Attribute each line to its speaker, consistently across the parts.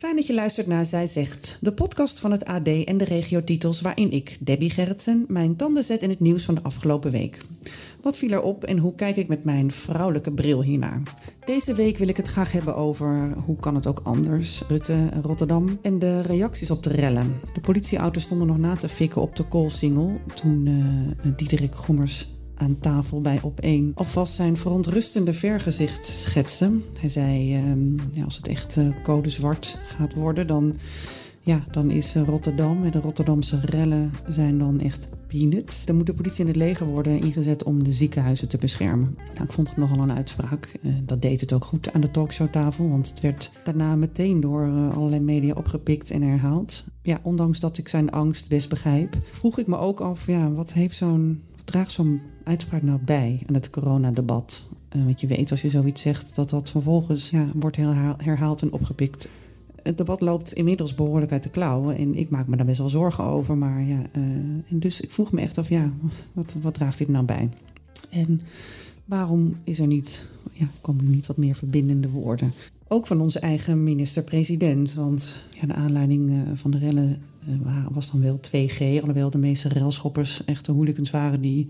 Speaker 1: Fijn dat je luistert naar Zij Zegt, de podcast van het AD en de regiotitels waarin ik, Debbie Gerritsen, mijn tanden zet in het nieuws van de afgelopen week. Wat viel er op en hoe kijk ik met mijn vrouwelijke bril hiernaar? Deze week wil ik het graag hebben over hoe kan het ook anders, Rutte, Rotterdam en de reacties op de rellen. De politieauto's stonden nog na te fikken op de koolsingel toen uh, Diederik Gommers aan tafel bij Op1 alvast zijn verontrustende vergezicht schetsen. Hij zei, uh, ja, als het echt uh, code zwart gaat worden, dan, ja, dan is uh, Rotterdam en de Rotterdamse rellen zijn dan echt peanuts. Dan moet de politie en het leger worden ingezet om de ziekenhuizen te beschermen. Nou, ik vond het nogal een uitspraak. Uh, dat deed het ook goed aan de talkshowtafel, want het werd daarna meteen door allerlei media opgepikt en herhaald. Ja, ondanks dat ik zijn angst best begrijp, vroeg ik me ook af, ja, wat heeft zo'n draagt zo'n uitspraak nou bij aan het coronadebat? Uh, want je weet als je zoiets zegt dat dat vervolgens ja, wordt herhaal, herhaald en opgepikt. Het debat loopt inmiddels behoorlijk uit de klauwen en ik maak me daar best wel zorgen over. Maar ja, uh, en dus ik vroeg me echt af, ja, wat, wat draagt dit nou bij? En waarom is er niet, ja, komen er niet wat meer verbindende woorden? Ook van onze eigen minister-president. Want ja, de aanleiding uh, van de rellen uh, was dan wel 2G. Alhoewel de meeste relschoppers echte hooligans waren die,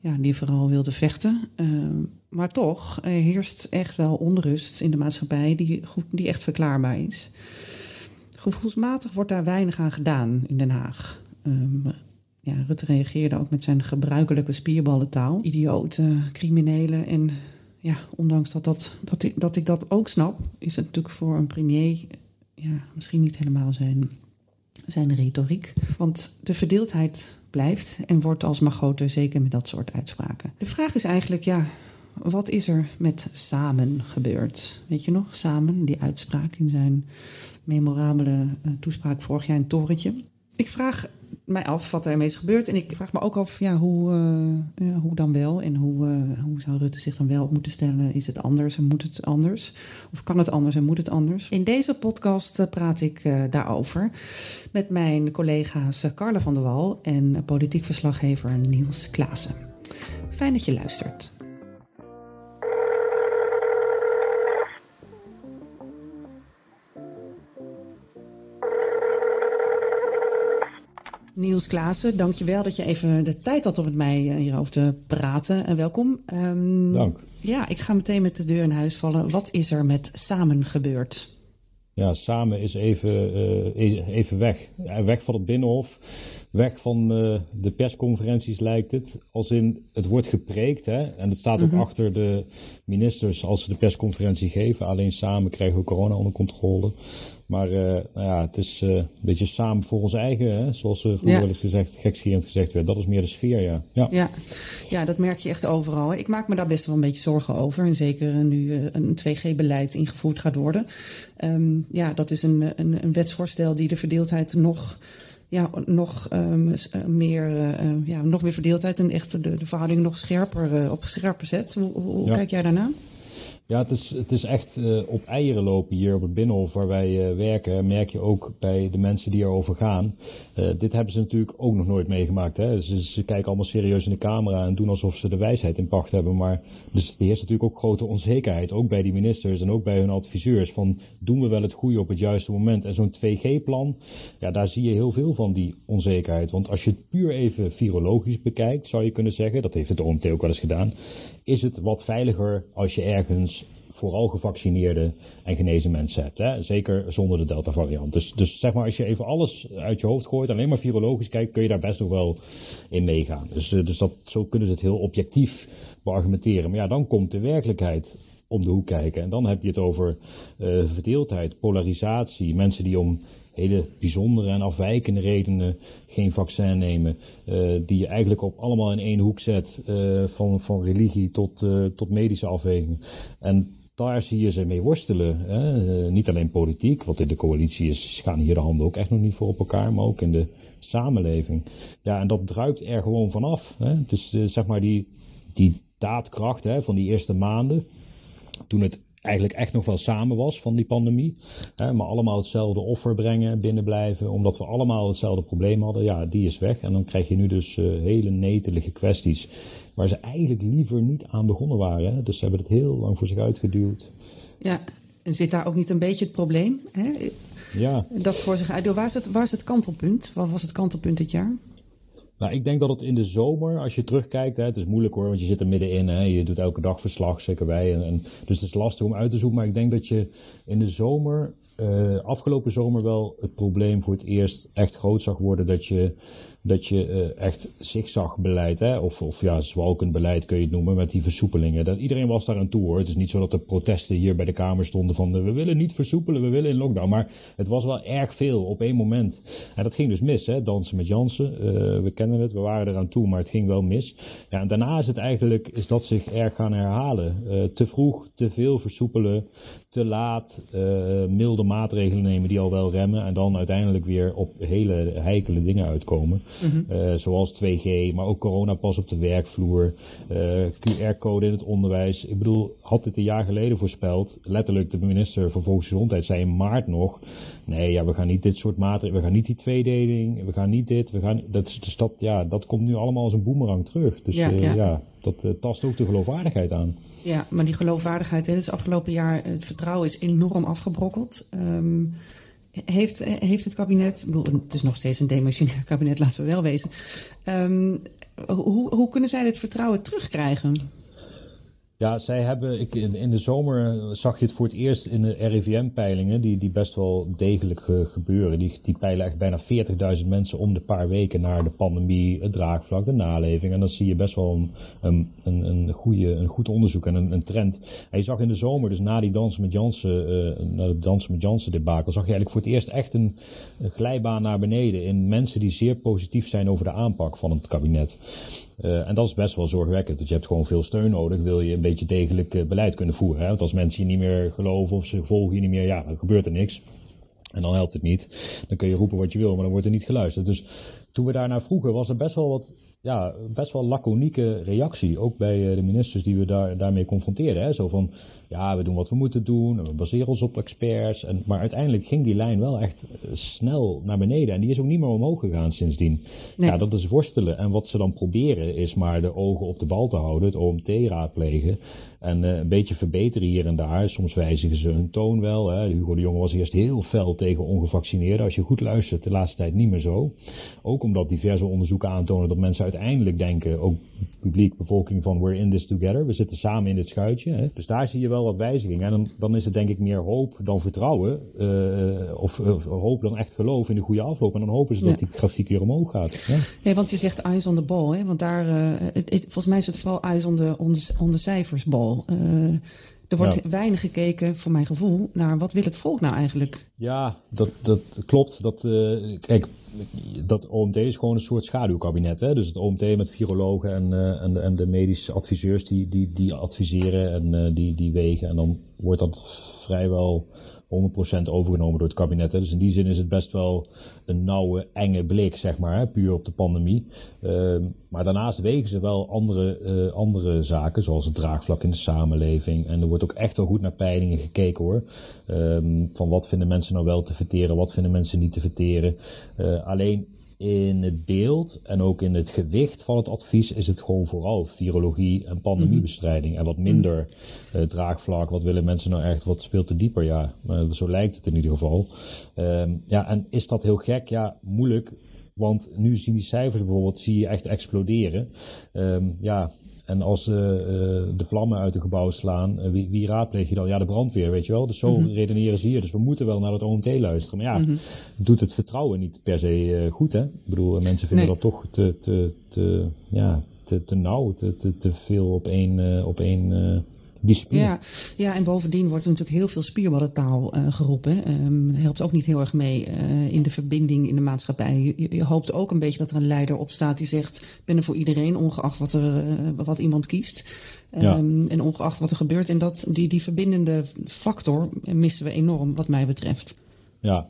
Speaker 1: ja, die vooral wilden vechten. Uh, maar toch er heerst echt wel onrust in de maatschappij die, die echt verklaarbaar is. Gevoelsmatig wordt daar weinig aan gedaan in Den Haag. Um, ja, Rutte reageerde ook met zijn gebruikelijke spierballentaal. Idioten, criminelen en ja, ondanks dat, dat, dat, ik, dat ik dat ook snap, is het natuurlijk voor een premier ja, misschien niet helemaal zijn, zijn retoriek. Want de verdeeldheid blijft en wordt alsmaar groter, zeker met dat soort uitspraken. De vraag is eigenlijk, ja, wat is er met samen gebeurd? Weet je nog, samen, die uitspraak in zijn memorabele uh, toespraak vorig jaar in Torentje. Ik vraag mij af wat er is gebeurd. En ik vraag me ook af ja, hoe, ja, hoe dan wel. En hoe, uh, hoe zou Rutte zich dan wel op moeten stellen? Is het anders en moet het anders? Of kan het anders en moet het anders? In deze podcast uh, praat ik daarover met mijn collega's Carla van der Wal en politiek verslaggever Niels Klaassen. Fijn dat je luistert. Niels Klaassen, dankjewel dat je even de tijd had om met mij hierover te praten. En welkom.
Speaker 2: Um, Dank.
Speaker 1: Ja, ik ga meteen met de deur in huis vallen. Wat is er met Samen gebeurd?
Speaker 2: Ja, Samen is even, uh, even weg. Weg van het Binnenhof. Weg van uh, de persconferenties lijkt het. Als in, het wordt gepreekt. Hè? En het staat ook mm -hmm. achter de ministers als ze de persconferentie geven. Alleen samen krijgen we corona onder controle. Maar uh, nou ja, het is uh, een beetje samen voor ons eigen, hè? zoals uh, vroeger ja. wel eens gezegd, gekscherend gezegd werd. Dat is meer de sfeer, ja.
Speaker 1: ja. Ja. ja, dat merk je echt overal. Ik maak me daar best wel een beetje zorgen over. En zeker nu een 2G-beleid ingevoerd gaat worden. Um, ja, dat is een, een, een wetsvoorstel die de verdeeldheid nog ja, nog um, meer, uh, ja, nog meer verdeeldheid en echt de, de verhouding nog scherper uh, op scherper zet. Hoe, hoe ja. kijk jij daarna?
Speaker 2: Ja, het is, het is echt uh, op eieren lopen hier op het Binnenhof waar wij uh, werken. Merk je ook bij de mensen die erover gaan. Uh, dit hebben ze natuurlijk ook nog nooit meegemaakt. Hè? Dus, ze kijken allemaal serieus in de camera en doen alsof ze de wijsheid in pacht hebben. Maar dus er heerst natuurlijk ook grote onzekerheid. Ook bij die ministers en ook bij hun adviseurs. Van doen we wel het goede op het juiste moment? En zo'n 2G-plan, ja, daar zie je heel veel van die onzekerheid. Want als je het puur even virologisch bekijkt, zou je kunnen zeggen, dat heeft het OMT ook wel eens gedaan, is het wat veiliger als je ergens vooral gevaccineerde en genezen mensen hebt. Hè? Zeker zonder de Delta-variant. Dus, dus zeg maar, als je even alles uit je hoofd gooit, alleen maar virologisch kijkt, kun je daar best nog wel in meegaan. Dus, dus dat, zo kunnen ze het heel objectief beargumenteren. Maar ja, dan komt de werkelijkheid om de hoek kijken. En dan heb je het over uh, verdeeldheid, polarisatie, mensen die om hele bijzondere en afwijkende redenen geen vaccin nemen. Uh, die je eigenlijk op allemaal in één hoek zet, uh, van, van religie tot, uh, tot medische afwegingen. En daar zie je ze mee worstelen. Hè? niet alleen politiek, wat in de coalitie is, gaan hier de handen ook echt nog niet voor op elkaar, maar ook in de samenleving. Ja, en dat druipt er gewoon vanaf. Hè? Het is zeg maar die, die daadkracht hè, van die eerste maanden. Toen het eigenlijk echt nog wel samen was van die pandemie. Hè, maar allemaal hetzelfde offer brengen, binnenblijven, omdat we allemaal hetzelfde probleem hadden. Ja, die is weg. En dan krijg je nu dus uh, hele netelige kwesties waar ze eigenlijk liever niet aan begonnen waren. Hè. Dus ze hebben het heel lang voor zich uitgeduwd.
Speaker 1: Ja, en zit daar ook niet een beetje het probleem? Hè?
Speaker 2: Ja.
Speaker 1: Dat voor zich uitduwt. Waar is het, waar is het kantelpunt? Wat was het kantelpunt dit jaar?
Speaker 2: Nou, ik denk dat het in de zomer, als je terugkijkt, hè, het is moeilijk hoor, want je zit er middenin. Hè, je doet elke dag verslag, zeker wij. En, en, dus het is lastig om uit te zoeken. Maar ik denk dat je in de zomer, uh, afgelopen zomer wel het probleem voor het eerst echt groot zag worden. Dat je dat je uh, echt zigzagbeleid, hè, of, of ja, zwalkend beleid kun je het noemen, met die versoepelingen. Dat, iedereen was daar aan toe hoor. Het is niet zo dat de protesten hier bij de Kamer stonden van we willen niet versoepelen, we willen in lockdown. Maar het was wel erg veel op één moment. En dat ging dus mis, hè, dansen met Jansen. Uh, we kennen het, we waren eraan toe, maar het ging wel mis. Ja, en daarna is het eigenlijk, is dat zich erg gaan herhalen. Te vroeg, te veel versoepelen, te laat, milde maatregelen nemen die al wel remmen. En dan uiteindelijk weer op hele heikele dingen uitkomen. Uh, zoals 2G, maar ook coronapas op de werkvloer, eh, QR-code in het onderwijs. Ik bedoel, had dit een jaar geleden voorspeld, letterlijk de minister van Volksgezondheid zei in maart nog, nee, ja, we gaan niet dit soort maatregelen, we gaan niet die tweedeling, we gaan niet dit, we gaan, dat, dus dat, ja, dat komt nu allemaal als een boemerang terug. Dus ja, uh, ja. ja dat tast ook de geloofwaardigheid aan.
Speaker 1: Ja, maar die geloofwaardigheid, hè, dus afgelopen jaar, het vertrouwen is enorm afgebrokkeld. Um, heeft, heeft het kabinet, het is nog steeds een demissionair kabinet, laten we wel wezen. Um, hoe, hoe kunnen zij dit vertrouwen terugkrijgen?
Speaker 2: Ja, zij hebben, ik, in de zomer zag je het voor het eerst in de RIVM-peilingen, die, die best wel degelijk gebeuren. Die, die peilen echt bijna 40.000 mensen om de paar weken naar de pandemie, het draagvlak, de naleving. En dan zie je best wel een, een, een, een, goede, een goed onderzoek en een, een trend. En je zag in de zomer, dus na die dansen met Jansen, uh, na de dansen met Jansen debakel, zag je eigenlijk voor het eerst echt een glijbaan naar beneden in mensen die zeer positief zijn over de aanpak van het kabinet. Uh, en dat is best wel zorgwekkend. Dus je hebt gewoon veel steun nodig, wil je een beetje degelijk uh, beleid kunnen voeren. Hè? Want als mensen je niet meer geloven of ze volgen je niet meer, ja, dan gebeurt er niks. En dan helpt het niet. Dan kun je roepen wat je wil, maar dan wordt er niet geluisterd. Dus toen we daarnaar vroegen, was er best wel wat, ja, best wel laconieke reactie. Ook bij uh, de ministers die we daar, daarmee confronteerden. Hè? Zo van, ja, we doen wat we moeten doen. En we baseren ons op experts. En, maar uiteindelijk ging die lijn wel echt snel naar beneden. En die is ook niet meer omhoog gegaan sindsdien. Nee. Ja, dat is worstelen. En wat ze dan proberen is maar de ogen op de bal te houden. Het OMT raadplegen. En uh, een beetje verbeteren hier en daar. Soms wijzigen ze hun toon wel. Hè. Hugo de Jonge was eerst heel fel tegen ongevaccineerden. Als je goed luistert, de laatste tijd niet meer zo. Ook omdat diverse onderzoeken aantonen dat mensen uiteindelijk denken, ook publiek, bevolking, van we're in this together. We zitten samen in dit schuitje. Hè. Dus daar zie je wel wat wijzigingen. En dan, dan is het denk ik meer hoop dan vertrouwen. Uh, of, of, hoop dan echt geloof in de goede afloop. En dan hopen ze dat die grafiek weer omhoog gaat. Ja.
Speaker 1: Nee, want je zegt eyes on the ball. Hè? Want daar, uh, het, het, volgens mij is het vooral eyes on the, on the, on the cijfersbal. Uh, er wordt ja. weinig gekeken, voor mijn gevoel, naar wat wil het volk nou eigenlijk?
Speaker 2: Ja, dat, dat klopt. Dat, uh, kijk, dat OMT is gewoon een soort schaduwkabinet. Hè? Dus het OMT met virologen en, uh, en, de, en de medische adviseurs die, die, die adviseren en uh, die, die wegen. En dan wordt dat vrijwel 100% overgenomen door het kabinet. Hè. Dus in die zin is het best wel een nauwe, enge blik, zeg maar, hè, puur op de pandemie. Uh, maar daarnaast wegen ze wel andere, uh, andere zaken, zoals het draagvlak in de samenleving. En er wordt ook echt wel goed naar peilingen gekeken hoor. Um, van wat vinden mensen nou wel te verteren, wat vinden mensen niet te verteren. Uh, alleen in het beeld en ook in het gewicht van het advies is het gewoon vooral virologie en pandemiebestrijding. En wat minder uh, draagvlak, wat willen mensen nou echt, wat speelt er dieper? Ja, uh, zo lijkt het in ieder geval. Um, ja, en is dat heel gek? Ja, moeilijk. Want nu zien die cijfers bijvoorbeeld, zie je echt exploderen. Um, ja, en als uh, de vlammen uit het gebouw slaan, uh, wie, wie, raadpleeg je dan? Ja, de brandweer, weet je wel. Dus zo mm -hmm. redeneren ze hier. Dus we moeten wel naar het OMT luisteren. Maar ja, mm -hmm. doet het vertrouwen niet per se goed, hè? Ik bedoel, mensen vinden nee. dat toch te, te, te, ja, te, te nauw, te, te, te veel op één, op één discipline.
Speaker 1: Ja, ja, en bovendien wordt er natuurlijk heel veel spierballen uh, geroepen. Um, helpt ook niet heel erg mee uh, in de verbinding in de maatschappij. Je, je, hoopt ook een beetje dat er een leider op staat die zegt: ben er voor iedereen, ongeacht wat, er, uh, wat iemand kiest. Ja. Um, en ongeacht wat er gebeurt. En dat, die, die verbindende factor missen we enorm, wat mij betreft.
Speaker 2: Ja.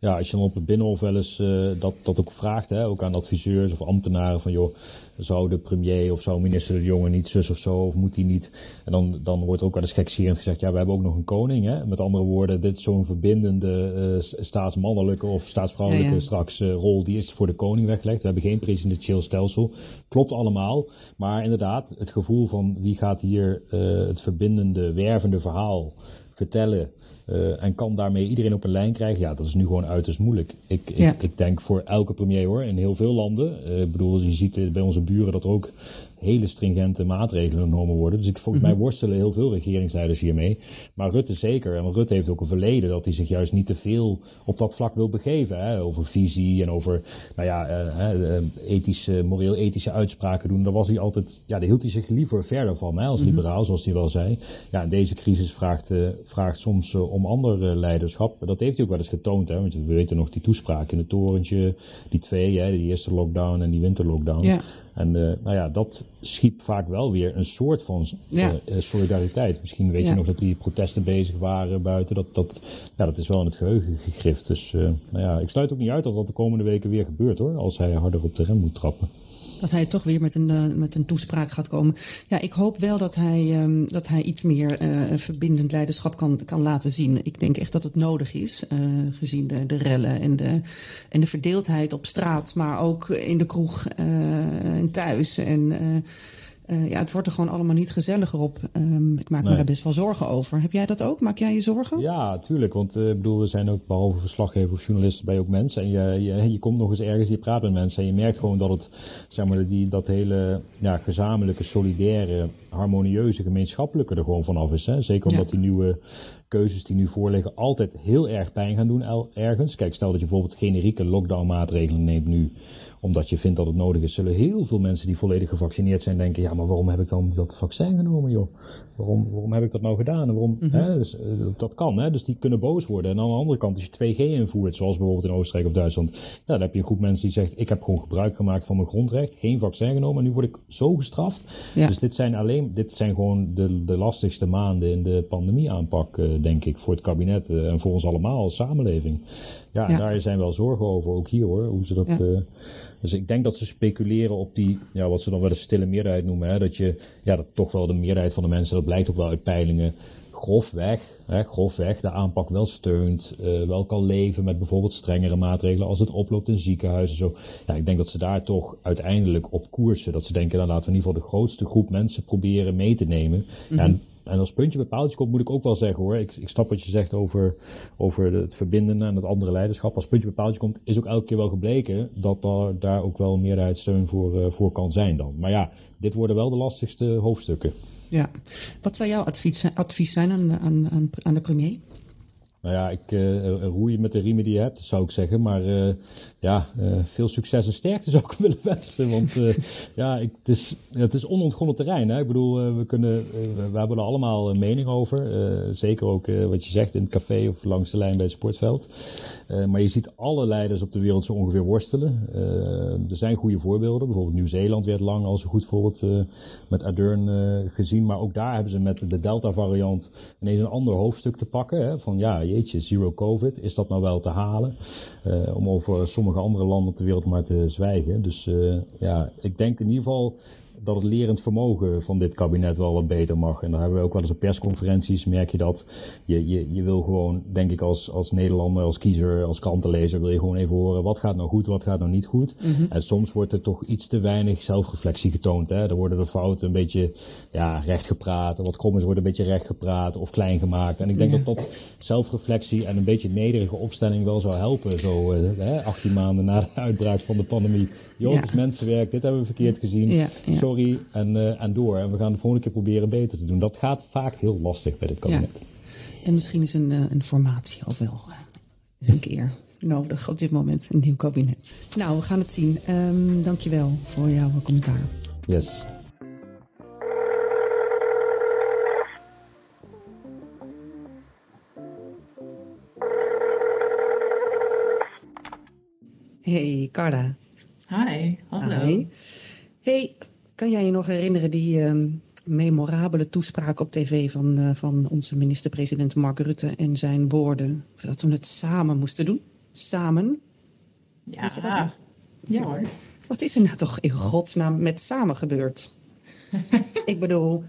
Speaker 2: ja, als je dan op het Binnenhof wel eens uh, dat, dat ook vraagt, hè, ook aan adviseurs of ambtenaren van joh, zou de premier of zou minister de Jonge niet zus of zo, of moet hij niet? En dan, dan wordt ook wel eens gekscherend gezegd, ja, we hebben ook nog een koning. Hè? Met andere woorden, dit is zo'n verbindende uh, staatsmannelijke of staatsvrouwelijke straks uh, rol, die is voor de koning weggelegd. We hebben geen presidentieel stelsel. Klopt allemaal. Maar inderdaad, het gevoel van wie gaat hier het verbindende, wervende verhaal vertellen uh, en kan daarmee iedereen op een lijn krijgen. Ja, dat is nu gewoon uiterst moeilijk. Ik, ja. ik, ik, denk voor elke premier hoor, in heel veel landen. Uh, ik bedoel, je ziet bij onze buren dat er ook hele stringente maatregelen genomen worden. Dus ik, volgens mij mhm. worstelen heel veel regeringsleiders hiermee. Maar Rutte zeker. En Rutte heeft ook een verleden dat hij zich juist niet te veel op dat vlak wil begeven. Hè? Over visie en over nou ja, uh, ethische, moreel-ethische uitspraken doen. Daar was hij altijd, ja, daar hield hij zich liever verder van hè, als mhm. liberaal, zoals hij wel zei. Ja, en deze crisis vraagt, uh, vraagt soms uh, om ander leiderschap. Dat heeft hij ook wel eens getoond. Hè? Want we weten nog die toespraak in het torentje, die twee, hè, die eerste lockdown en die winterlockdown. Ja. En uh, nou ja, dat schiep vaak wel weer een soort van uh, solidariteit. Misschien weet je nog dat die protesten bezig waren buiten. Dat, dat, ja, dat is wel in het geheugen gegrift. Dus nou ja, ik sluit ook niet uit dat dat de komende weken weer gebeurt hoor. Als hij harder op de rem moet trappen
Speaker 1: dat hij toch weer met een, uh, met een toespraak gaat komen. Ja, ik hoop wel dat hij, um, dat hij iets meer uh, verbindend leiderschap kan, kan laten zien. Ik denk echt dat het nodig is, uh, gezien de, de rellen en de, en de verdeeldheid op straat, maar ook in de kroeg en thuis. En uh, ja, het wordt er gewoon allemaal niet gezelliger op. Um, ik maak me daar best wel zorgen over. Heb jij dat ook? Maak jij je zorgen?
Speaker 2: Ja, tuurlijk. Want uh, bedoel, we zijn ook behalve verslaggever of journalisten bij ook mensen. En je, je, je komt nog eens ergens, je praat met mensen. En je merkt gewoon dat het, zeg maar, die, dat hele ja, gezamenlijke, solidaire, harmonieuze, gemeenschappelijke er gewoon vanaf is. Hè? Zeker omdat die nieuwe keuzes die nu voorliggen altijd heel erg pijn gaan doen ergens. Kijk, stel dat je bijvoorbeeld generieke lockdown maatregelen neemt nu omdat je vindt dat het nodig is, zullen heel veel mensen die volledig gevaccineerd zijn denken, ja, maar waarom heb ik dan dat vaccin genomen, joh? Waarom, waarom heb ik dat nou gedaan? En waarom, mm -hmm. hè? Dus, uh, dat kan, hè? Dus die kunnen boos worden. En aan de andere kant, als je 2G invoert, zoals bijvoorbeeld in Oostenrijk of Duitsland, ja, dan heb je een groep mensen die zegt, ik heb gewoon gebruik gemaakt van mijn grondrecht, geen vaccin genomen, en nu word ik zo gestraft. Ja. Dus dit zijn alleen, dit zijn gewoon de, de lastigste maanden in de pandemieaanpak, uh, denk ik, voor het kabinet uh, en voor ons allemaal als samenleving. Ja, ja. daar zijn wel zorgen over, ook hier hoor, hoe ze dat... Ja. Dus ik denk dat ze speculeren op die, ja, wat ze dan wel een stille meerderheid noemen. Hè, dat je, ja, dat toch wel de meerderheid van de mensen, dat blijkt ook wel uit peilingen, grofweg, hè, grofweg de aanpak wel steunt, uh, wel kan leven met bijvoorbeeld strengere maatregelen als het oploopt in ziekenhuizen. Zo. Ja, ik denk dat ze daar toch uiteindelijk op koersen. Dat ze denken, nou laten we in ieder geval de grootste groep mensen proberen mee te nemen. Mm En en als puntje bij paaltje komt, moet ik ook wel zeggen hoor. Ik, ik snap wat je zegt over, over het verbinden en het andere leiderschap. Als puntje bij paaltje komt, is ook elke keer wel gebleken dat daar, daar ook wel meerderheidssteun voor, uh, voor kan zijn dan. Maar ja, dit worden wel de lastigste hoofdstukken.
Speaker 1: Ja. Wat zou jouw advies, advies zijn aan, aan, aan, aan de premier?
Speaker 2: Nou ja, ik uh, roei met de riemen die je hebt, zou ik zeggen. Maar uh, ja, veel succes en sterkte zou ik willen wensen. Want ja, ik, het, is, het is onontgonnen terrein. Hè? Ik bedoel, we, kunnen, we hebben er allemaal een mening over. zeker ook wat je zegt in het café of langs de lijn bij het sportveld. maar je ziet alle leiders op de wereld zo ongeveer worstelen. er zijn goede voorbeelden. Bijvoorbeeld Nieuw-Zeeland werd lang als een goed voorbeeld met Ardern gezien. Maar ook daar hebben ze met de Delta-variant ineens een ander hoofdstuk te pakken. Hè? Van ja, zero covid, is dat nou wel te halen? Uh, om over sommige andere landen de wereld maar te zwijgen. Dus uh, ja, ik denk in ieder geval dat het lerend vermogen van dit kabinet wel wat beter mag. En daar hebben we ook wel eens op persconferenties, merk je dat. Je, je, je wil gewoon, denk ik als, als Nederlander, als kiezer, als krantenlezer, wil je gewoon even horen wat gaat nou goed, wat gaat nou niet goed. Mm -hmm. En soms wordt er toch iets te weinig zelfreflectie getoond. Hè? Er worden de fouten een beetje ja, recht gepraat, wat krom is worden een beetje recht gepraat of klein gemaakt. En ik denk ja. dat dat zelfreflectie en een beetje nederige opstelling wel zou helpen, zo uh, 18 maanden na de uitbraak van de pandemie. Joh, ja. het is mensenwerk, dit hebben we verkeerd gezien. Ja, ja. Sorry en, uh, en door. En we gaan de volgende keer proberen beter te doen. Dat gaat vaak heel lastig bij dit kabinet.
Speaker 1: En misschien is een, uh, een formatie ook wel eens een keer nodig op dit moment. Een nieuw kabinet. Nou, we gaan het zien. Um, dankjewel voor jouw commentaar.
Speaker 2: Yes.
Speaker 1: Hey, Carla.
Speaker 3: Hi, hallo.
Speaker 1: Hi. Hey, kan jij je nog herinneren die, uh, memorabele toespraak op tv van, uh, van onze minister-president Mark Rutte en zijn woorden dat we het samen moesten doen. Samen.
Speaker 3: Ja, ja, ja hoor.
Speaker 1: Wat is er nou toch in godsnaam met samen gebeurd? ik bedoel,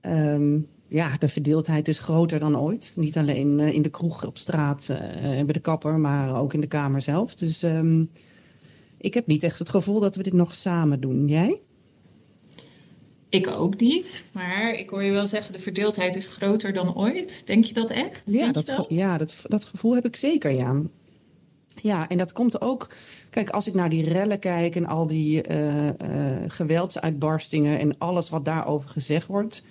Speaker 1: um, ja, de verdeeldheid is groter dan ooit. Niet alleen uh, in de kroeg, op straat en uh, bij de kapper, maar ook in de kamer zelf. Dus um, ik heb niet echt het gevoel dat we dit nog samen doen. Jij?
Speaker 3: Ik ook niet, maar ik hoor je wel zeggen, de verdeeldheid is groter dan ooit. Denk je dat echt?
Speaker 1: Ja, dat, dat? ja dat, dat gevoel heb ik zeker, ja. Ja, en dat komt ook. Kijk, als ik naar die rellen kijk en al die uh, uh, geweldsuitbarstingen en alles wat daarover gezegd wordt.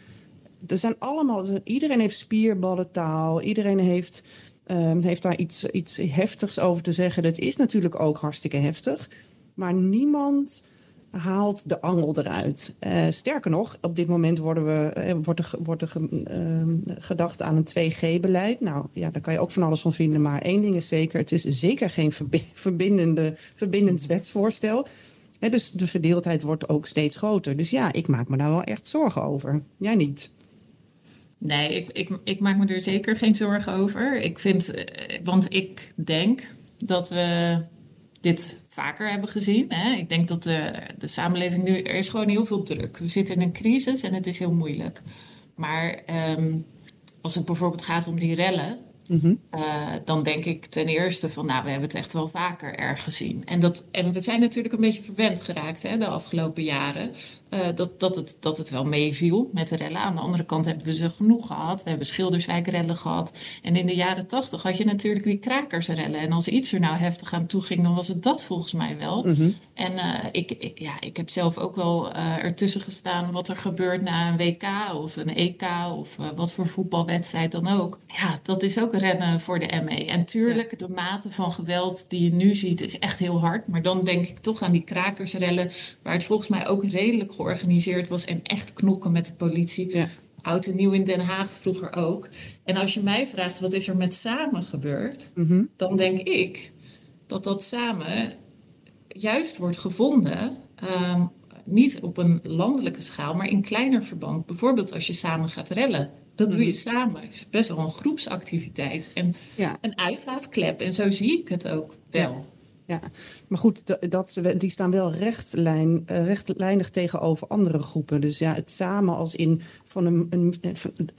Speaker 1: Er zijn allemaal. Iedereen heeft spierballentaal. Iedereen heeft, uh, heeft daar iets, iets heftigs over te zeggen. Dat is natuurlijk ook hartstikke heftig. Maar niemand haalt de angel eruit. Uh, sterker nog, op dit moment worden we, uh, wordt er, uh, gedacht aan een 2G-beleid. Nou ja, daar kan je ook van alles van vinden. Maar één ding is zeker, het is zeker geen verbindende, verbindend wetsvoorstel. Dus de verdeeldheid wordt ook steeds groter. Dus ja, ik maak me daar wel echt zorgen over. Jij niet?
Speaker 3: Nee, ik, ik, ik maak me er zeker geen zorgen over. Ik vind, want ik denk dat we dit vaker hebben gezien. Hè? Ik denk dat de, de samenleving nu, er is gewoon heel veel druk. We zitten in een crisis en het is heel moeilijk. Maar um, als het bijvoorbeeld gaat om die rellen, Mm-hmm. Uh, dan denk ik ten eerste van, nou, we hebben het echt wel vaker erg gezien. En, dat, en we zijn natuurlijk een beetje verwend geraakt hè, de afgelopen jaren. Uh, dat, dat, het, dat het wel meeviel met de rellen. Aan de andere kant hebben we ze genoeg gehad. We hebben Schilderswijk-rellen gehad. En in de jaren tachtig had je natuurlijk die krakersrellen. En als iets er nou heftig aan toe ging, dan was het dat volgens mij wel. Mm-hmm. En uh, ik, ik, ja, ik heb zelf ook wel ertussen gestaan wat er gebeurt na een WK of een EK of wat voor voetbalwedstrijd dan ook. Ja, dat is ook rennen voor de ME. En tuurlijk, ja. de mate van geweld die je nu ziet is echt heel hard. Maar dan denk ik toch aan die krakersrellen, waar het volgens mij ook redelijk georganiseerd was en echt knokken met de politie. Ja. Oud en nieuw in Den Haag vroeger ook. En als je mij vraagt wat is er met samen gebeurd, mm-hmm. dan denk ik dat dat samen juist wordt gevonden. Um, niet op een landelijke schaal, maar in kleiner verband. Bijvoorbeeld als je samen gaat rellen. Dat doe je samen. Het is best wel een groepsactiviteit. En ja. een uitlaatklep. En zo zie ik het ook wel.
Speaker 1: Ja. Maar goed, dat, die staan wel rechtlijn, rechtlijnig tegenover andere groepen. Dus ja, het samen als in van een, een,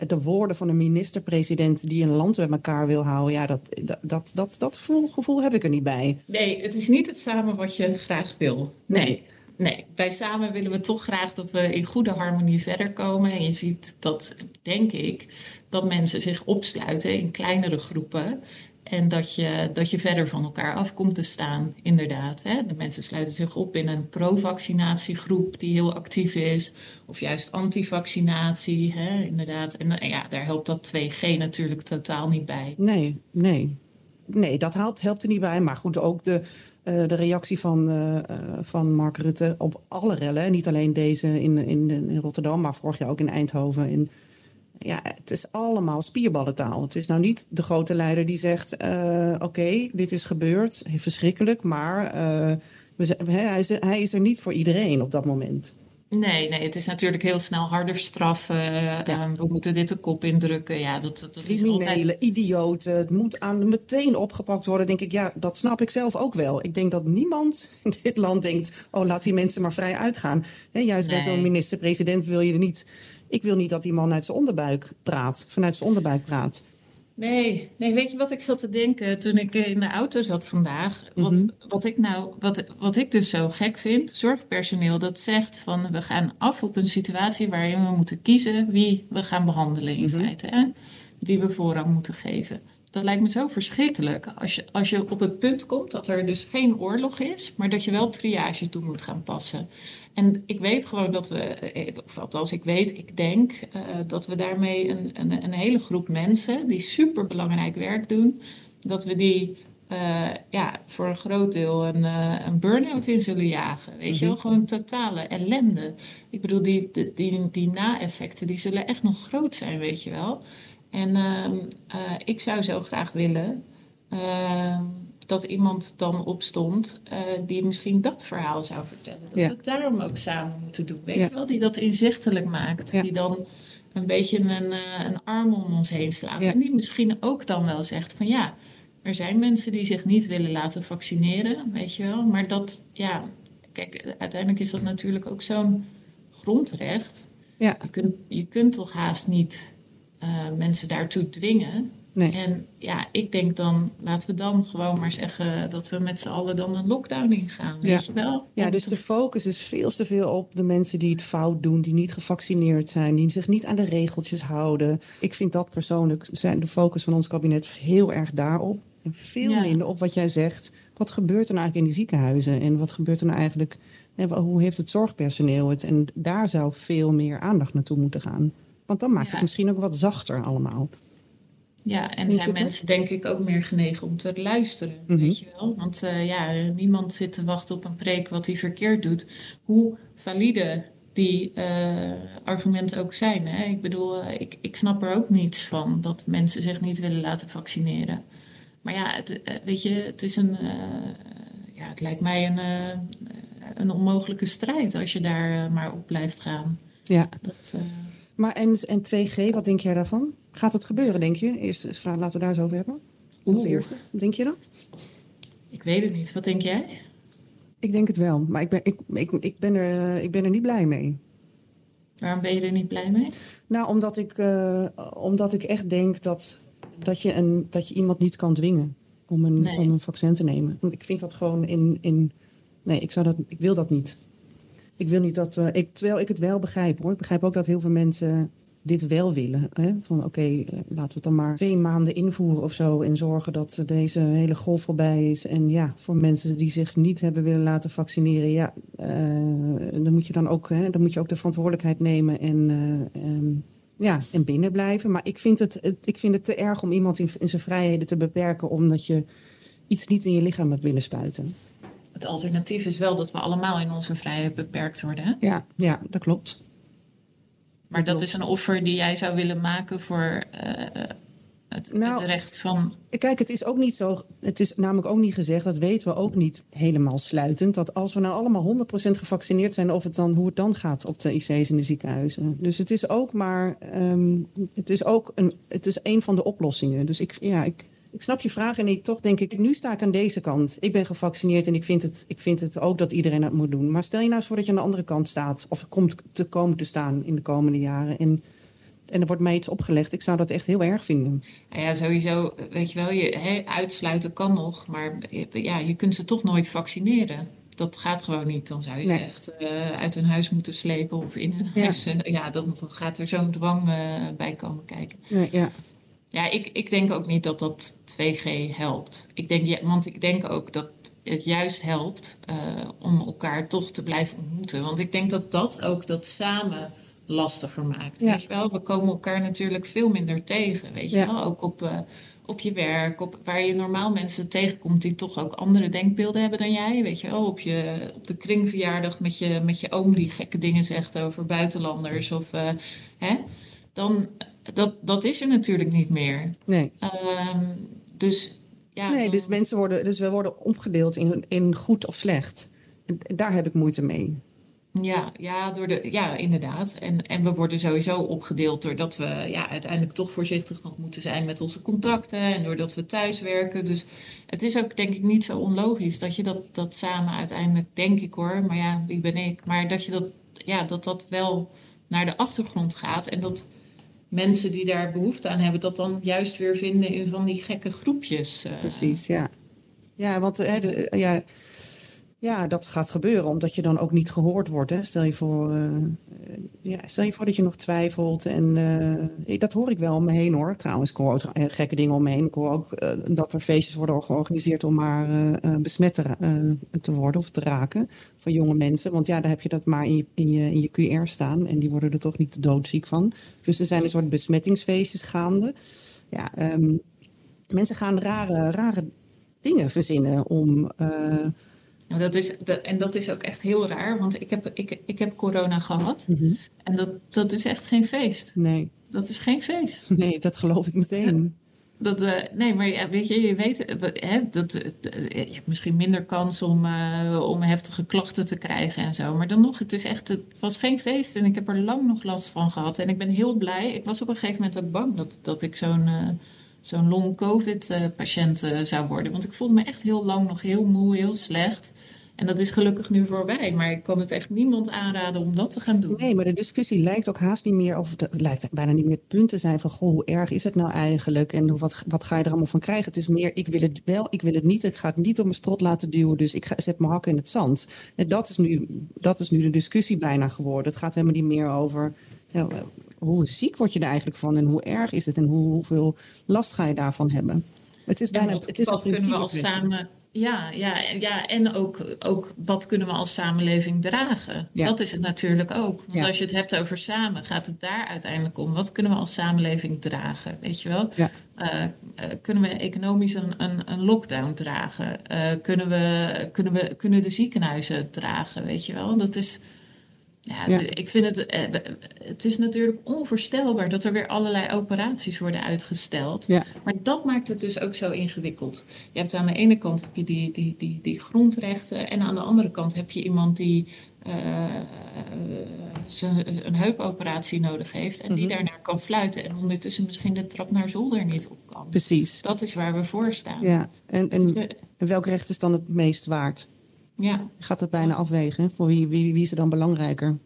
Speaker 1: de woorden van een minister-president die een land bij elkaar wil houden. Ja, dat, dat, dat, dat, dat gevoel, gevoel heb ik er niet bij.
Speaker 3: Nee, het is niet het samen wat je graag wil. Nee. nee. Nee, bij samen willen we toch graag dat we in goede harmonie verder komen. En je ziet dat, denk ik, dat mensen zich opsluiten in kleinere groepen. En dat je, dat je verder van elkaar af komt te staan, inderdaad. Hè? De mensen sluiten zich op in een pro-vaccinatiegroep die heel actief is. Of juist anti-vaccinatie, hè? inderdaad. En ja, daar helpt dat 2G natuurlijk totaal niet bij.
Speaker 1: Nee, nee. Nee, dat helpt, helpt er niet bij. Maar goed, ook de, uh, de reactie van, uh, van Mark Rutte op alle rellen. Niet alleen deze in, in, in Rotterdam, maar vorig jaar ook in Eindhoven. In, ja, het is allemaal spierballentaal. Het is nou niet de grote leider die zegt: uh, Oké, okay, dit is gebeurd, verschrikkelijk, maar we, hij, is, hij is er niet voor iedereen op dat moment.
Speaker 3: Nee, nee, het is natuurlijk heel snel harder straffen. Ja. Um, we moeten dit de kop indrukken. Ja, dat, dat
Speaker 1: Criminelen,
Speaker 3: is altijd...
Speaker 1: idioten, het moet aan meteen opgepakt worden. Denk ik, ja, dat snap ik zelf ook wel. Ik denk dat niemand in dit land denkt, oh, laat die mensen maar vrij uitgaan. He, juist nee. bij zo'n minister-president wil je er niet... Ik wil niet dat die man uit zijn onderbuik praat, vanuit zijn onderbuik praat.
Speaker 3: Nee, nee, weet je wat ik zat te denken toen ik in de auto zat vandaag? Wat, mm-hmm. wat, ik nou, wat, wat ik dus zo gek vind, zorgpersoneel dat zegt van we gaan af op een situatie waarin we moeten kiezen wie we gaan behandelen in mm-hmm. feite. Hè? Wie we voorrang moeten geven. Dat lijkt me zo verschrikkelijk. Als je, als je op het punt komt dat er dus geen oorlog is, maar dat je wel triage toe moet gaan passen. En ik weet gewoon dat we, of althans ik weet, ik denk uh, dat we daarmee een, een, een, hele groep mensen die super belangrijk werk doen, dat we die uh, ja, voor een groot deel een, uh, een burn-out in zullen jagen. Weet je wel, gewoon totale ellende. Ik bedoel, die, die, die, die na-effecten die zullen echt nog groot zijn, weet je wel. En uh, ik zou zo graag willen ehm, dat iemand dan opstond uh, die misschien dat verhaal zou vertellen. Dat
Speaker 1: Ja.
Speaker 3: we het daarom ook samen moeten doen. Weet
Speaker 1: Ja.
Speaker 3: je wel, die dat inzichtelijk maakt.
Speaker 1: Ja.
Speaker 3: Die dan een beetje een, eh, een arm om ons heen slaat. En die misschien ook dan wel zegt van ja, er zijn mensen die zich niet willen laten vaccineren, weet je wel. Maar dat, ja, kijk, uiteindelijk is dat natuurlijk ook zo'n grondrecht.
Speaker 1: Ja,
Speaker 3: Je kunt, je kunt toch haast niet eh, mensen daartoe dwingen.
Speaker 1: Nee.
Speaker 3: En ja, ik denk dan, laten we dan gewoon maar zeggen dat we met z'n allen dan een lockdown ingaan, weet
Speaker 1: Ja.
Speaker 3: je wel?
Speaker 1: Ja,
Speaker 3: En
Speaker 1: dus de focus is veel te veel op de mensen die het fout doen, die niet gevaccineerd zijn, die zich niet aan de regeltjes houden. Ik vind dat persoonlijk zijn de focus van ons kabinet heel erg daarop. En veel
Speaker 3: Ja.
Speaker 1: minder op wat jij zegt. Wat gebeurt er nou eigenlijk in die ziekenhuizen? En wat gebeurt er nou eigenlijk? hoe heeft het zorgpersoneel het? En daar zou veel meer aandacht naartoe moeten gaan. Want dan maakt
Speaker 3: Ja.
Speaker 1: het misschien ook wat zachter allemaal.
Speaker 3: Ja, en zijn mensen denk ik ook meer genegen om te luisteren,
Speaker 1: Mhm.
Speaker 3: weet je wel? Want eh, ja, niemand zit te wachten op een preek wat hij verkeerd doet. Hoe valide die eh, argumenten ook zijn. Hè? Ik bedoel, eh, ik, ik snap er ook niets van dat mensen zich niet willen laten vaccineren. Maar ja, het, weet je, het is een... ja, het lijkt mij een, een onmogelijke strijd als je daar maar op blijft gaan.
Speaker 1: Ja.
Speaker 3: Dat,
Speaker 1: Maar en, en 2G, wat denk jij daarvan? Gaat het gebeuren, denk je? Eerst eens vraag, laten we daar eens over hebben. Als
Speaker 3: Oeh.
Speaker 1: eerste. Denk je dat?
Speaker 3: ik weet het niet. Wat denk jij?
Speaker 1: Ik denk het wel, maar ik ben, ik, ik, ik ben, er, eh, ik ben er niet blij mee.
Speaker 3: Waarom ben je er niet blij mee?
Speaker 1: Nou, omdat ik, eh, omdat ik echt denk dat, dat, je een, dat je iemand niet kan dwingen om een,
Speaker 3: Nee.
Speaker 1: om een vaccin te nemen. Want Ik vind dat gewoon in. in nee, ik, zou dat, ik wil dat niet. Ik wil niet dat. we ik, terwijl ik het wel begrijp hoor. Ik begrijp ook dat heel veel mensen dit wel willen. Hè? Van oké, eh, laten we het dan maar twee maanden invoeren of zo. En zorgen dat deze hele golf voorbij is. En ja, voor mensen die zich niet hebben willen laten vaccineren. Ja, eh, dan moet je dan ook, hè, dan moet je ook de verantwoordelijkheid nemen. En, eh, ehm, ja, en binnen blijven. Maar ik vind het, het, ik vind het te erg om iemand in, in zijn vrijheden te beperken. Omdat je iets niet in je lichaam hebt willen spuiten.
Speaker 3: Het alternatief is wel dat we allemaal in onze vrijheid beperkt worden. Hè?
Speaker 1: Ja, ja dat klopt.
Speaker 3: Maar dat is een offer die jij zou willen maken voor eh, het,
Speaker 1: Nou,
Speaker 3: het recht van.
Speaker 1: Kijk, het is ook niet zo. Het is namelijk ook niet gezegd, dat weten we ook niet helemaal sluitend. Dat als we nou allemaal 100% gevaccineerd zijn, of het dan, hoe het dan gaat op de IC's in de ziekenhuizen. Dus het is ook maar. ehm, het is ook een, het is een van de oplossingen. Dus ik, ja, ik, ik snap je vraag en ik, toch denk ik, nu sta ik aan deze kant. Ik ben gevaccineerd en ik vind, het, ik vind het ook dat iedereen dat moet doen. Maar stel je nou eens voor dat je aan de andere kant staat, of komt te komen te staan in de komende jaren. En, en er wordt mij iets opgelegd. Ik zou dat echt heel erg vinden.
Speaker 3: Nou ja, sowieso, weet je wel, je, uitsluiten kan nog, maar je- ja, je kunt ze toch nooit vaccineren. Dat gaat gewoon niet. Dan zou je
Speaker 1: Nee.
Speaker 3: ze echt eh, uit hun huis moeten slepen of in hun
Speaker 1: Ja.
Speaker 3: huis. eh, ja, dan, dan gaat er zo'n dwang eh, bij komen kijken.
Speaker 1: Ja, ja.
Speaker 3: Ja, ik, ik denk ook niet dat dat 2G helpt. Ik denk, ja, want ik denk ook dat het juist helpt eh, om elkaar toch te blijven ontmoeten. Want ik denk dat dat ook dat samen lastiger maakt.
Speaker 1: Ja.
Speaker 3: Weet je wel? We komen elkaar natuurlijk veel minder tegen. Weet je
Speaker 1: Ja.
Speaker 3: wel? Ook op, eh, op je werk, op, waar je normaal mensen tegenkomt die toch ook andere denkbeelden hebben dan jij. Weet je wel? Op, je, op de kringverjaardag met je, met je oom die gekke dingen zegt over buitenlanders. Of, eh, hè? Dan, dat, dat is er natuurlijk niet meer.
Speaker 1: Nee.
Speaker 3: Ehm, dus ja.
Speaker 1: Nee,
Speaker 3: dan-
Speaker 1: dus mensen worden, dus we worden opgedeeld in, in goed of slecht. En daar heb ik moeite mee.
Speaker 3: Ja, ja, door de, ja inderdaad. En, en we worden sowieso opgedeeld doordat we ja, uiteindelijk toch voorzichtig nog moeten zijn met onze contacten. En doordat we thuis werken. Dus het is ook denk ik niet zo onlogisch dat je dat, dat samen uiteindelijk, denk ik hoor. Maar ja, wie ben ik? Maar dat je dat, ja, dat dat wel naar de achtergrond gaat. En dat mensen die daar behoefte aan hebben, dat dan juist weer vinden in van die gekke groepjes. eh.
Speaker 1: Precies, ja. Ja, want hè, ja, ja, dat gaat gebeuren omdat je dan ook niet gehoord wordt. Hè. Stel, je voor, eh, ja, stel je voor dat je nog twijfelt. En eh, dat hoor ik wel om me heen hoor. Trouwens, ik hoor ook eh, gekke dingen om me heen. Ik hoor ook dat er feestjes worden georganiseerd om maar besmet te, te worden of te raken van jonge mensen. Want ja, daar heb je dat maar in je, in je, in je QR staan. En die worden er toch niet doodziek van. Dus er zijn een soort besmettingsfeestjes gaande. Ja, ehm, mensen gaan rare, rare dingen verzinnen om. Eh,
Speaker 3: Dat is, dat- en dat is ook echt heel raar, want ik heb, ik, ik heb corona gehad. En dat, dat is echt geen feest.
Speaker 1: nee,
Speaker 3: Dat is geen feest.
Speaker 1: nee, dat geloof ik meteen.
Speaker 3: Dat, uh, nee, maar ja, weet je, je weet, hè, dat, uh, je hebt misschien minder kans om, uh, om heftige klachten te krijgen en zo. Maar dan nog, het, is echt, het was geen feest en ik heb er lang nog last van gehad. En ik ben heel blij. Ik was op een gegeven moment ook bang dat, dat ik zo'n zo'n long-covid-patiënt zou worden. Want ik voelde me echt heel lang nog heel moe, heel slecht. En dat is gelukkig nu voorbij. Maar ik kan het echt niemand aanraden om dat te gaan doen.
Speaker 1: Nee, maar de discussie lijkt ook haast niet meer, of het lijkt bijna niet meer het punt te zijn van, goh, hoe erg is het nou eigenlijk? En wat, wat ga je er allemaal van krijgen? Het is meer, ik wil het wel, ik wil het niet. Ik ga het niet op mijn strot laten duwen, dus ik ga, zet mijn hak in het zand. En dat is, nu, dat is nu de discussie bijna geworden. Het gaat helemaal niet meer over, hoe ziek word je er eigenlijk van? En hoe erg is het? En hoe, hoeveel last ga je daarvan hebben? Het is bijna,
Speaker 3: wat,
Speaker 1: het is
Speaker 3: wat kunnen we als samen ja, ja, ja, en ook, ook wat kunnen we als samenleving dragen? Ja. Dat is het natuurlijk ook. Want ja. als je het hebt over samen, gaat het daar uiteindelijk om. Wat kunnen we als samenleving dragen? Weet je wel? Ja. Uh, uh, kunnen we economisch een, een, een lockdown dragen? Uh, kunnen, we, kunnen, we, kunnen de ziekenhuizen dragen? Weet je wel? Dat is. Ja, ja. ik vind het, het is natuurlijk onvoorstelbaar dat er weer allerlei operaties worden uitgesteld. Ja. Maar dat maakt het dus ook zo ingewikkeld. Je hebt aan de ene kant heb je die, die, die, die grondrechten en aan de andere kant heb je iemand die uh, een heupoperatie nodig heeft en die mm-hmm. daarnaar kan fluiten en ondertussen misschien de trap naar zolder niet op kan.
Speaker 1: Precies.
Speaker 3: Dat is waar we voor staan.
Speaker 1: Ja, en, en, en welk recht is dan het meest waard?
Speaker 3: Ja.
Speaker 1: Gaat het bijna afwegen? Voor wie, wie, wie is er dan belangrijker?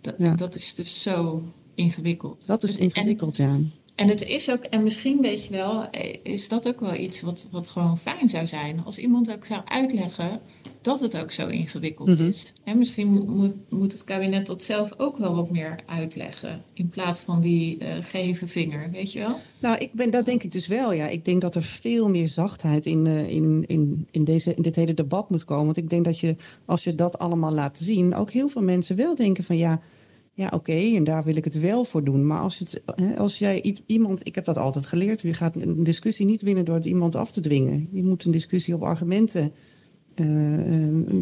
Speaker 3: Dat, ja. dat is dus zo ingewikkeld.
Speaker 1: Dat is ingewikkeld, en, ja.
Speaker 3: En het is ook, en misschien weet je wel, is dat ook wel iets wat, wat gewoon fijn zou zijn. Als iemand ook zou uitleggen dat het ook zo ingewikkeld mm -hmm. is. En misschien moet, moet het kabinet dat zelf ook wel wat meer uitleggen. In plaats van die uh, geven vinger, weet je wel?
Speaker 1: Nou, ik ben, dat denk ik dus wel, ja. Ik denk dat er veel meer zachtheid in, uh, in, in, in, deze, in dit hele debat moet komen. Want ik denk dat je, als je dat allemaal laat zien, ook heel veel mensen wel denken van ja ja, oké, okay, en daar wil ik het wel voor doen. Maar als, het, als jij iemand, ik heb dat altijd geleerd, je gaat een discussie niet winnen door het iemand af te dwingen. Je moet een discussie op argumenten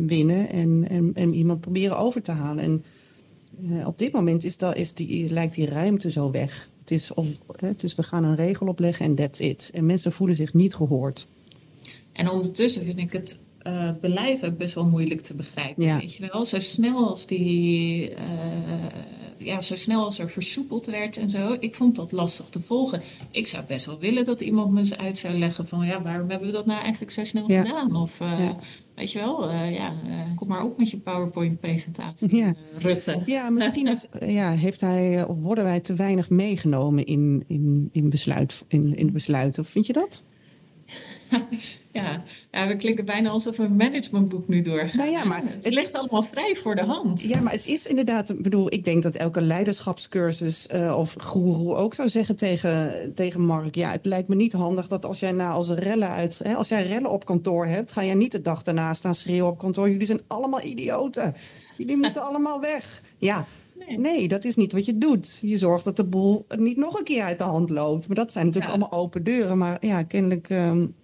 Speaker 1: winnen en, en, en iemand proberen over te halen. En uh, op dit moment is dat, is die, lijkt die ruimte zo weg. Het is, of, het is we gaan een regel opleggen en that's it. En mensen voelen zich niet gehoord.
Speaker 3: En ondertussen vind ik het uh, beleid ook best wel moeilijk te begrijpen. Ja. Weet je wel, zo snel als die. Uh, ja, zo snel als er versoepeld werd en zo. Ik vond dat lastig te volgen. Ik zou best wel willen dat iemand me eens uit zou leggen van ja, waarom hebben we dat nou eigenlijk zo snel ja. gedaan? Of uh, ja. weet je wel, ja, kom maar op met je PowerPoint-presentatie, ja. Rutte.
Speaker 1: Ja, misschien is, ja, heeft hij of worden wij te weinig meegenomen in, in, in, besluit, in, in besluit? Of vind je dat?
Speaker 3: Ja. ja, we klinken bijna alsof we een managementboek nu doorgaan.
Speaker 1: Nou ja, maar
Speaker 3: het, het ligt allemaal vrij voor de hand.
Speaker 1: Ja, maar het is inderdaad, ik bedoel, ik denk dat elke leiderschapscursus uh, of goeroe ook zou zeggen tegen, tegen Mark. Ja, het lijkt me niet handig dat als jij na als rellen uit, hè, als jij rellen op kantoor hebt, ga jij niet de dag daarna staan schreeuwen op kantoor. Jullie zijn allemaal idioten. Jullie moeten allemaal weg. Ja, Nee. nee. dat is niet wat je doet. Je zorgt dat de boel niet nog een keer uit de hand loopt. Maar dat zijn natuurlijk ja. allemaal open deuren. Maar ja, kennelijk um,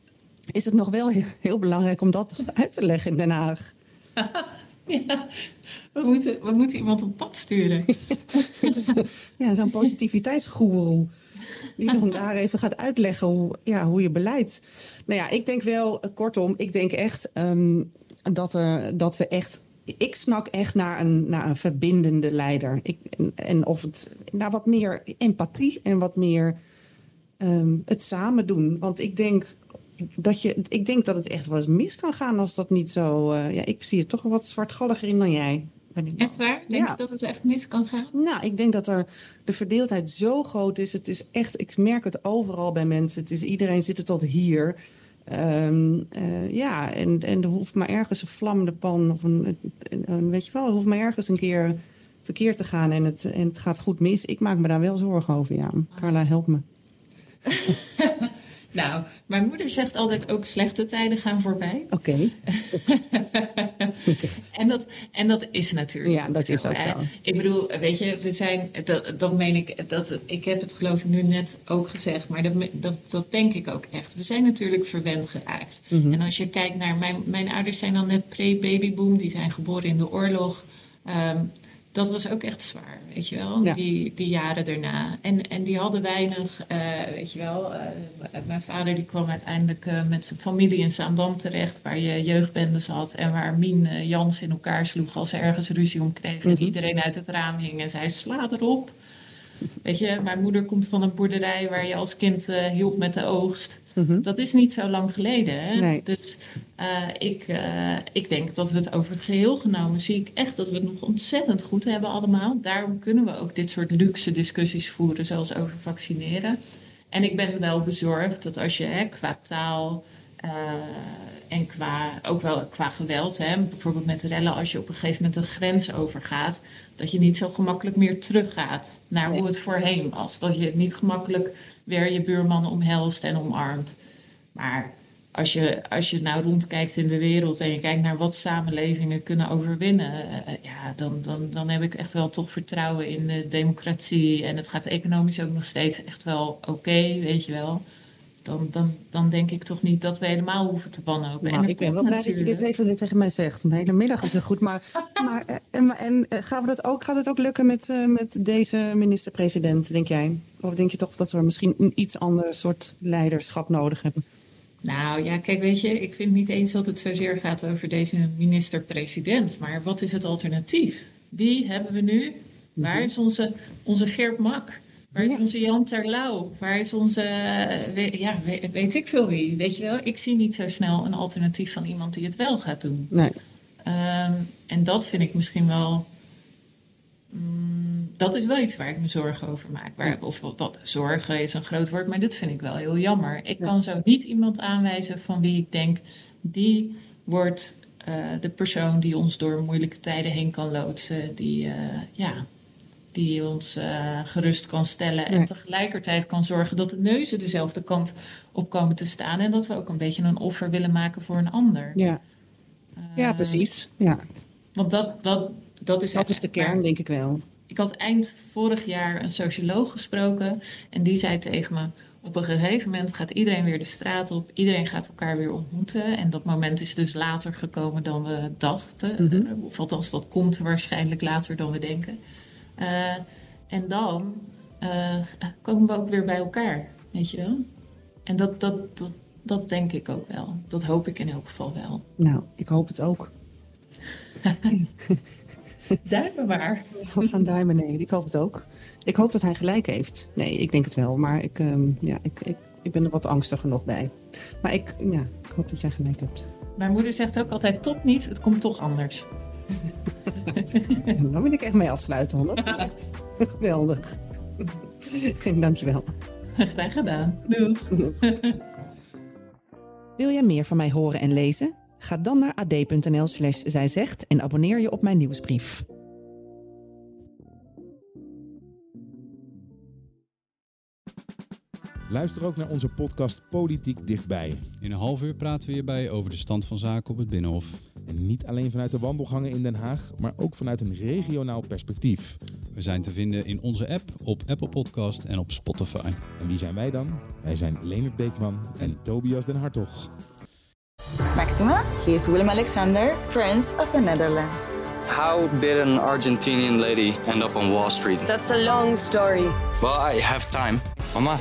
Speaker 1: is het nog wel heel, heel, belangrijk om dat uit te leggen in Den Haag.
Speaker 3: ja, we moeten, we moeten iemand op pad sturen.
Speaker 1: ja, zo'n positiviteitsgoeroe. Die dan daar even gaat uitleggen hoe, ja, hoe je beleid. Nou ja, ik denk wel, kortom, ik denk echt um, dat, er, dat we echt ik snak echt naar een, naar een verbindende leider. Ik, en, en of het naar wat meer empathie en wat meer um, het samen doen. Want ik denk dat je, ik denk dat het echt wel eens mis kan gaan als dat niet zo. Uh, ja, ik zie het toch wel wat zwartgalliger in dan jij.
Speaker 3: Echt waar? Denk ja. je dat het echt mis kan gaan?
Speaker 1: Nou, ik denk dat er de verdeeldheid zo groot is. Het is echt, ik merk het overal bij mensen. Het is, iedereen zit er tot hier. Um, uh, ja, en, en er hoeft maar ergens een vlammende pan of een, een, een, weet je wel, er hoeft maar ergens een keer verkeerd te gaan en het, en het gaat goed mis. Ik maak me daar wel zorgen over, ja. Carla, help me.
Speaker 3: nou, mijn moeder zegt altijd ook slechte tijden gaan voorbij.
Speaker 1: Oké. Okay.
Speaker 3: en, dat, en dat is natuurlijk.
Speaker 1: Ja, dat
Speaker 3: zo,
Speaker 1: is ook
Speaker 3: hè?
Speaker 1: zo.
Speaker 3: Ik bedoel, weet je, we zijn, dat, dat meen ik, dat, ik heb het geloof ik nu net ook gezegd, maar dat, dat, dat denk ik ook echt. We zijn natuurlijk verwend geraakt. Mm -hmm. En als je kijkt naar, mijn, mijn ouders zijn dan net pre-babyboom, die zijn geboren in de oorlog. Um, dat was ook echt zwaar, weet je wel, die, die jaren daarna. En, en die hadden weinig, uh, weet je wel. Uh, mijn vader die kwam uiteindelijk uh, met zijn familie in Zaandam terecht, waar je jeugdbendes had en waar Mien Jans in elkaar sloeg als ze ergens ruzie om kregen. Mm -hmm. Iedereen uit het raam hing en zei: sla erop. Weet je, mijn moeder komt van een boerderij waar je als kind uh, hielp met de oogst. Mm -hmm. Dat is niet zo lang geleden. Hè? Nee. Dus uh, ik, uh, ik denk dat we het over het geheel genomen zie ik echt dat we het nog ontzettend goed hebben allemaal. Daarom kunnen we ook dit soort luxe discussies voeren, zoals over vaccineren. En ik ben wel bezorgd dat als je hè, qua taal en qua, ook wel qua geweld, hè, bijvoorbeeld met rellen, als je op een gegeven moment een grens overgaat, dat je niet zo gemakkelijk meer teruggaat naar hoe het voorheen was. Dat je niet gemakkelijk weer je buurman omhelst en omarmt. Maar als je, als je nou rondkijkt in de wereld en je kijkt naar wat samenlevingen kunnen overwinnen, uh, ja, dan, dan, dan heb ik echt wel toch vertrouwen in de democratie. En het gaat economisch ook nog steeds echt wel oké, okay, weet je wel dan, dan, dan denk ik toch niet dat we helemaal hoeven te wanhopen.
Speaker 1: Nou, ik ben wel blij dat je dit even tegen mij zegt. Een hele middag is goed. Maar, maar en, en gaan we dat ook, gaat het ook lukken met, uh, met deze minister-president, denk jij? Of denk je toch dat we misschien een iets ander soort leiderschap nodig hebben?
Speaker 3: Nou ja, kijk, weet je, ik vind niet eens dat het zozeer gaat over deze minister-president. Maar wat is het alternatief? Wie hebben we nu? Waar is onze, onze Geert Mak? Waar is onze Jan Terlouw? Waar is onze, ja, weet, ik veel wie? Weet je wel, ik zie niet zo snel een alternatief van iemand die het wel gaat doen.
Speaker 1: Nee.
Speaker 3: Um, en dat vind ik misschien wel, um, dat is wel iets waar ik me zorgen over maak. Waar, of wat, zorgen is een groot woord, maar dit vind ik wel heel jammer. Ik ja. kan zo niet iemand aanwijzen van wie ik denk, die wordt uh, de persoon die ons door moeilijke tijden heen kan loodsen. Die, uh, ja, die ons uh, gerust kan stellen. En tegelijkertijd kan zorgen dat de neuzen dezelfde kant op komen te staan. En dat we ook een beetje een offer willen maken voor een ander.
Speaker 1: Ja, uh, ja precies. Ja.
Speaker 3: Want dat, dat, dat is,
Speaker 1: dat is de kern, denk ik wel.
Speaker 3: Ik had eind vorig jaar een socioloog gesproken. En die zei tegen me: Op een gegeven moment gaat iedereen weer de straat op. Iedereen gaat elkaar weer ontmoeten. En dat moment is dus later gekomen dan we dachten. Mm -hmm. Of althans, dat komt waarschijnlijk later dan we denken. Uh, en dan uh, komen we ook weer bij elkaar, weet je wel? En dat, dat, dat, dat denk ik ook wel. Dat hoop ik in elk geval wel.
Speaker 1: Nou, ik hoop het ook.
Speaker 3: duimen maar.
Speaker 1: We gaan duimen, nee. Ik hoop het ook. Ik hoop dat hij gelijk heeft. Nee, ik denk het wel. Maar ik, um, ja, ik, ik, ik ben er wat angstiger nog bij. Maar ik, ja, ik hoop dat jij gelijk hebt.
Speaker 3: Mijn moeder zegt ook altijd tot niet, het komt toch anders.
Speaker 1: Dan wil ik echt mee afsluiten, want dat is echt geweldig. Dankjewel.
Speaker 3: Graag gedaan. Doei.
Speaker 1: Wil jij meer van mij horen en lezen? Ga dan naar ad.nl slash zijzegt en abonneer je op mijn nieuwsbrief.
Speaker 4: Luister ook naar onze podcast Politiek Dichtbij.
Speaker 5: In een half uur praten we hierbij over de stand van zaken op het Binnenhof.
Speaker 4: En niet alleen vanuit de wandelgangen in Den Haag, maar ook vanuit een regionaal perspectief.
Speaker 5: We zijn te vinden in onze app, op Apple Podcast en op Spotify.
Speaker 4: En wie zijn wij dan? Wij zijn Leonard Beekman en Tobias den Hartog.
Speaker 6: Maxima, he is Willem Alexander, Prince of the Netherlands.
Speaker 7: How did an Argentinian lady end up on Wall Street?
Speaker 8: That's a long story.
Speaker 7: Well, I have time. Mama,